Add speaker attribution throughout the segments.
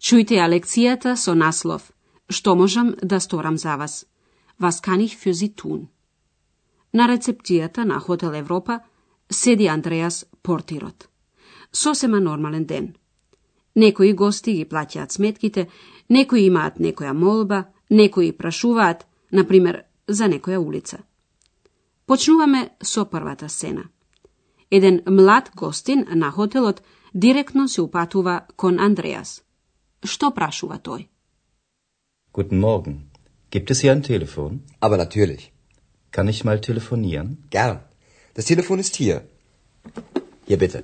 Speaker 1: Чујте ја лекцијата со наслов Што можам да сторам за вас? Вас каних фюзи тун. На рецептијата на Хотел Европа седи Андреас Портирот. Сосема нормален ден. Некои гости ги плаќаат сметките, некои имаат некоја молба, некои прашуваат, например, за некоја улица. Почнуваме со првата сцена. Еден млад гостин на хотелот директно се упатува кон Андреас. Што прашува тој?
Speaker 2: Guten Morgen. Gibt es hier ein Telefon?
Speaker 3: Aber natürlich.
Speaker 2: Kann ich mal telefonieren?
Speaker 3: Gern. Das Telefon ist hier. Hier bitte.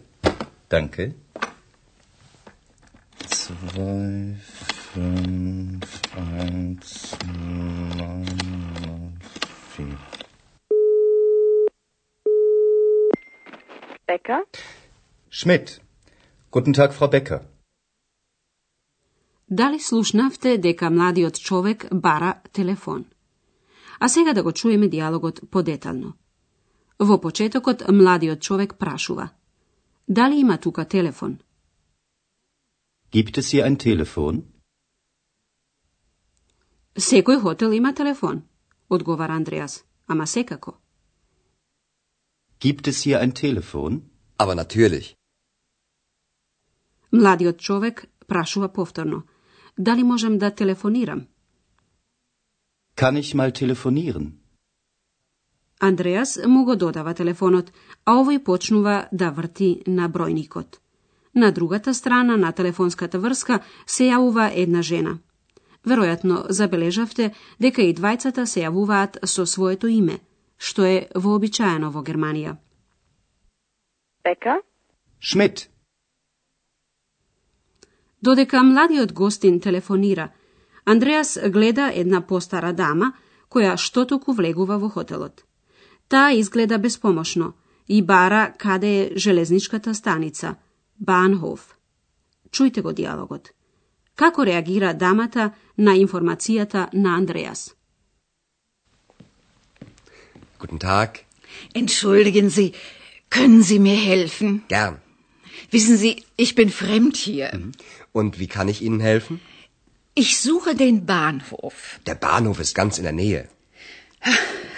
Speaker 2: Danke. Zwei, fünf, eins, neun, vier.
Speaker 4: Becker?
Speaker 2: Schmidt. Guten Tag, Frau Becker.
Speaker 1: Дали слушнавте дека младиот човек бара телефон? А сега да го чуеме диалогот подетално. Во почетокот младиот човек прашува. Дали има тука телефон?
Speaker 2: Gibt es hier ein Telefon?
Speaker 1: Секој хотел има телефон, одговара Андреас. Ама секако.
Speaker 2: Gibt es hier ein Telefon?
Speaker 3: Aber natürlich.
Speaker 1: Младиот човек прашува повторно. Дали можем да телефонирам?
Speaker 2: Kann ich mal telefonieren?
Speaker 1: Андреас му го додава телефонот, а овој почнува да врти на бројникот. На другата страна на телефонската врска се јавува една жена. Веројатно забележавте дека и двајцата се јавуваат со своето име, што е вообичаено во Германија.
Speaker 4: Becker?
Speaker 2: Schmidt.
Speaker 1: Додека младиот гостин телефонира, Андреас гледа една постара дама која што току влегува во хотелот. Таа изгледа беспомошно и бара каде е железничката станица, Банхоф. Чујте го диалогот. Како реагира дамата на информацијата на Андреас?
Speaker 3: Guten Tag.
Speaker 5: Entschuldigen Sie, können Sie mir helfen?
Speaker 3: Gern.
Speaker 5: Wissen Sie, ich bin fremd hier.
Speaker 3: Und wie kann ich Ihnen helfen?
Speaker 5: Ich suche den Bahnhof.
Speaker 3: Der Bahnhof ist ganz in der Nähe.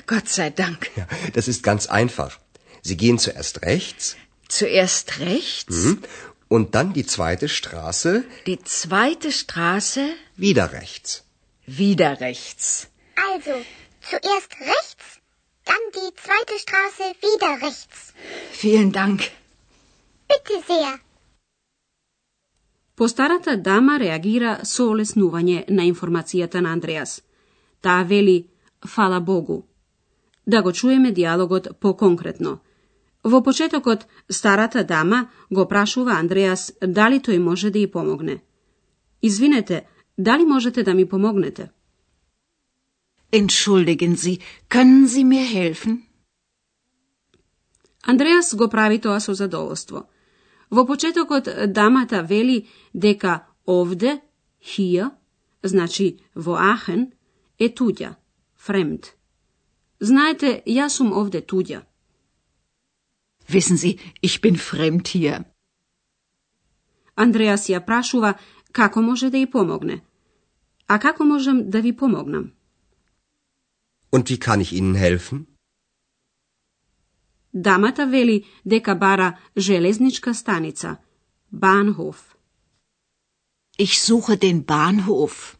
Speaker 5: Gott sei Dank.
Speaker 3: Ja, das ist ganz einfach. Sie gehen zuerst rechts
Speaker 5: Zuerst rechts,
Speaker 3: und dann die zweite Straße
Speaker 5: die zweite Straße,
Speaker 3: wieder rechts.
Speaker 5: wieder rechts.
Speaker 6: Also, zuerst rechts, dann die zweite Straße wieder rechts.
Speaker 5: Vielen Dank.
Speaker 6: Bitte sehr.
Speaker 1: Постарата дама реагира со олеснување на информацијата на Андреас. Таа вели «Фала Богу». Да го чуеме диалогот поконкретно. Во почетокот, старата дама го прашува Андреас дали тој може да ја помогне. Извинете, дали можете да ми помогнете?
Speaker 5: Entschuldigen Sie, können Sie mir helfen?
Speaker 1: Андреас го прави тоа со задоволство. Во почетокот дамата вели дека овде, hier, значи во Ахен, е туѓа, fremd. Знаете, јас сум овде туѓа.
Speaker 5: Wissen Sie, ich bin fremd hier.
Speaker 1: Андреас ја прашува како може да ја помогне. А како можем да ви помогнам?
Speaker 3: Und wie kann ich Ihnen helfen?
Speaker 1: Дамата вели дека бара железничка станица, Bahnhof.
Speaker 5: Ich suche den Bahnhof.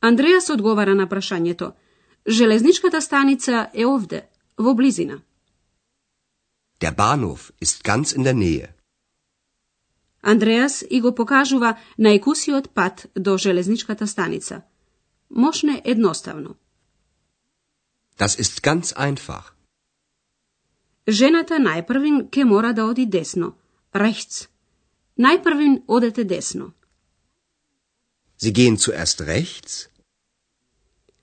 Speaker 1: Андреас одговара на прашањето. Железничката станица е овде, во близина.
Speaker 3: Der Bahnhof ist ganz in der Nähe.
Speaker 1: Андреас и го покажува најкусиот пат до железничката станица. Мошне едноставно.
Speaker 3: Das ist ganz einfach.
Speaker 1: Жената најпрвин ке мора да оди десно, rechts. Најпрвин одете десно.
Speaker 3: Sie gehen zuerst rechts?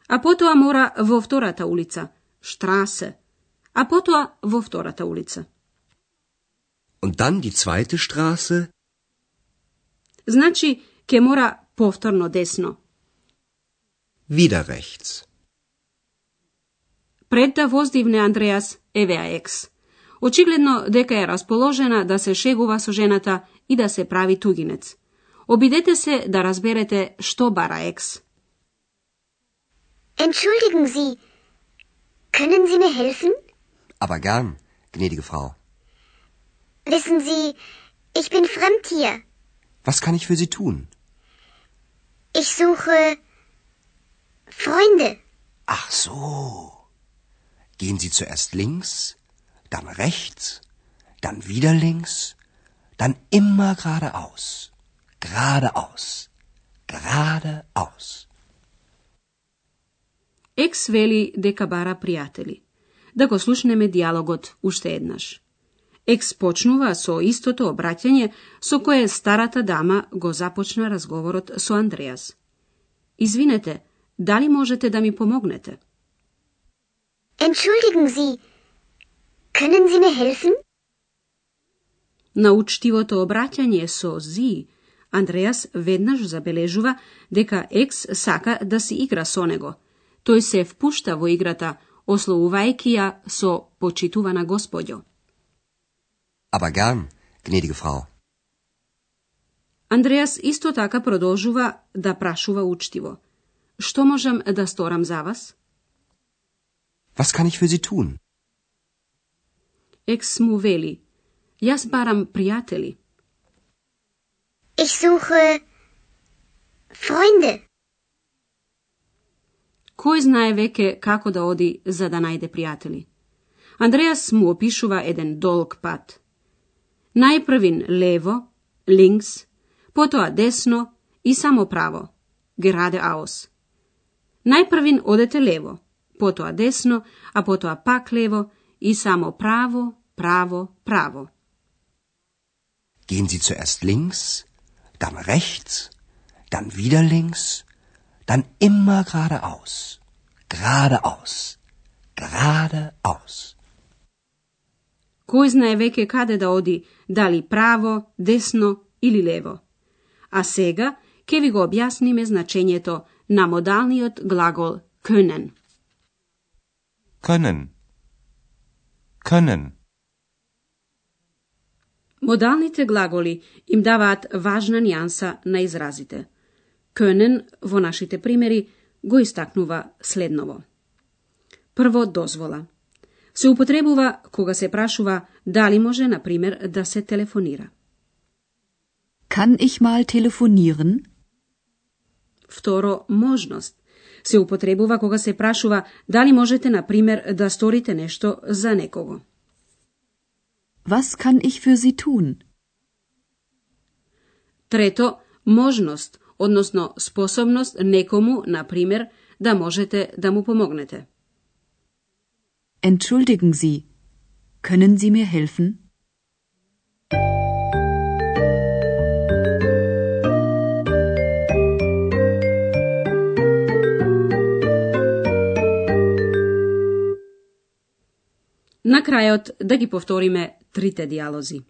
Speaker 1: А потоа мора во втората улица, штрасе. А потоа во втората улица.
Speaker 3: Und dann die zweite Straße?
Speaker 1: Значи, ке мора повторно десно.
Speaker 3: Wieder rechts.
Speaker 1: Пред да воздивне Андреас евеа екс. Очигледно дека е расположена да се шегува со жената и да се прави тугинец. Обидете се да разберете што бара екс.
Speaker 6: Entschuldigen Sie, können Sie mir helfen?
Speaker 3: Aber gern, gnädige Frau.
Speaker 6: Wissen Sie, ich bin fremd hier.
Speaker 3: Was kann ich für Sie tun?
Speaker 6: Ich suche Freunde.
Speaker 3: Ach so. Gehen Sie zuerst links, dann rechts, dann wieder links, dann immer geradeaus. Geradeaus. Geradeaus.
Speaker 1: Екс вели дека бара пријатели. Да го слушнеме диалогот уште еднаш. Екс почнува со истото обраќање со кое старата дама го започна разговорот со Андреас. Извинете, дали можете да ми помогнете?
Speaker 6: Entschuldigen Sie, können Sie mir helfen?
Speaker 1: На учтивото обраќање со Зи, Андреас веднаш забележува дека Екс сака да си игра со него. Тој се впушта во играта, ословувајќи ја со почитувана господјо.
Speaker 3: Aber gern, gnädige Frau.
Speaker 1: Андреас исто така продолжува да прашува учтиво. Што можам да сторам за вас?
Speaker 3: Was kann ich für Sie tun?
Speaker 1: Екс му вели. Јас барам пријатели.
Speaker 6: Ich suche Freunde.
Speaker 1: Кој знае веќе како да оди за да најде пријатели? Андреас му опишува еден долг пат. Најпрвин лево, линкс, потоа десно и само право, geradeaus. Најпрвин одете лево, потоа десно, а потоа пак лево и само право, право, право.
Speaker 3: Gehen Sie zuerst links, dann rechts, dann wieder links, dann immer geradeaus. Geradeaus. Geradeaus.
Speaker 1: Кој знае веќе каде да оди, дали право, десно или лево. А сега ќе ви го објасниме значењето на модалниот глагол können.
Speaker 2: Können. Können.
Speaker 1: Модалните глаголи им даваат важна нијанса на изразите. Können во нашите примери го истакнува следново. Прво дозвола. Се употребува кога се прашува дали може, на пример, да се телефонира.
Speaker 5: Kann ich mal telefonieren?
Speaker 1: Второ, можност. Се употребува кога се прашува дали можете, на пример, да сторите нешто за некого.
Speaker 5: Was kann ich für Sie tun?
Speaker 1: Трето, можност, односно способност некому, на пример, да можете да му помогнете.
Speaker 5: Entschuldigen Sie, können Sie mir helfen?
Speaker 1: На крајот да ги повториме трите диалози.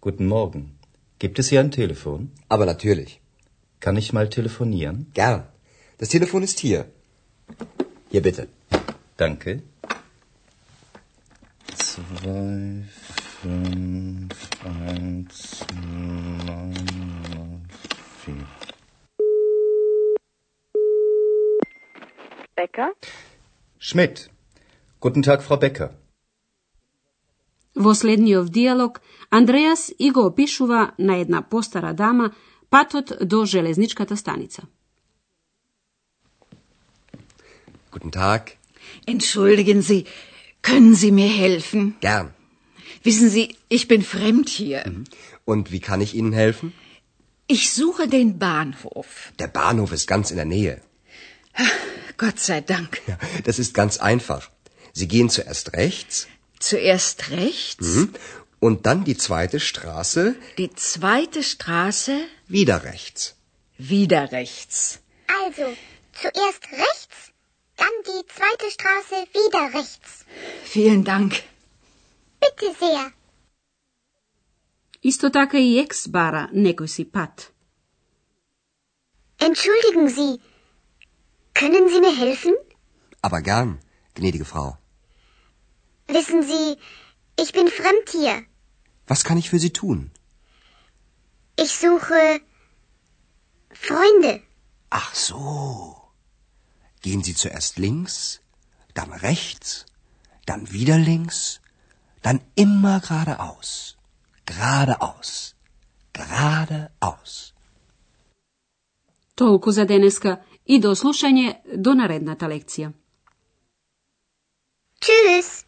Speaker 2: Guten Morgen. Gibt es hier ein Telefon?
Speaker 3: Aber natürlich.
Speaker 2: Kann ich mal telefonieren?
Speaker 3: Gern. Das Telefon ist hier. Hier bitte.
Speaker 2: Danke. Zwei, fünf, eins, neun, vier.
Speaker 4: Becker?
Speaker 2: Schmidt. Guten Tag, Frau Becker.
Speaker 1: Во следниот диалог, Андреас и го опишува на една постара дама патот до железничката станица.
Speaker 3: Guten Tag.
Speaker 5: Entschuldigen Sie, können Sie mir helfen?
Speaker 3: Gern.
Speaker 5: Wissen Sie, ich bin fremd hier.
Speaker 3: Und wie kann ich Ihnen helfen?
Speaker 5: Ich suche den Bahnhof.
Speaker 3: Der Bahnhof ist ganz in der Nähe.
Speaker 5: Gott sei Dank.
Speaker 3: Ja, das ist ganz einfach. Sie gehen zuerst rechts
Speaker 5: Zuerst rechts,
Speaker 3: mhm, und dann die zweite Straße
Speaker 5: die zweite Straße,
Speaker 3: wieder rechts.
Speaker 5: wieder rechts.
Speaker 6: Also, zuerst rechts, dann die zweite Straße wieder rechts.
Speaker 5: Vielen Dank.
Speaker 6: Bitte sehr.
Speaker 1: Исто така и екс бара некој си пат.
Speaker 6: Entschuldigen Sie, können Sie mir helfen?
Speaker 3: Aber gern, gnädige Frau.
Speaker 6: Wissen Sie, ich bin Fremdtier.
Speaker 3: Was kann ich für Sie tun?
Speaker 6: Ich suche Freunde.
Speaker 3: Ach so. Gehen Sie zuerst links, dann rechts, dann wieder links, dann immer geradeaus, geradeaus, geradeaus.
Speaker 1: Toliko za deneska i do slušanje do narednata lekcija.
Speaker 6: Tschüss.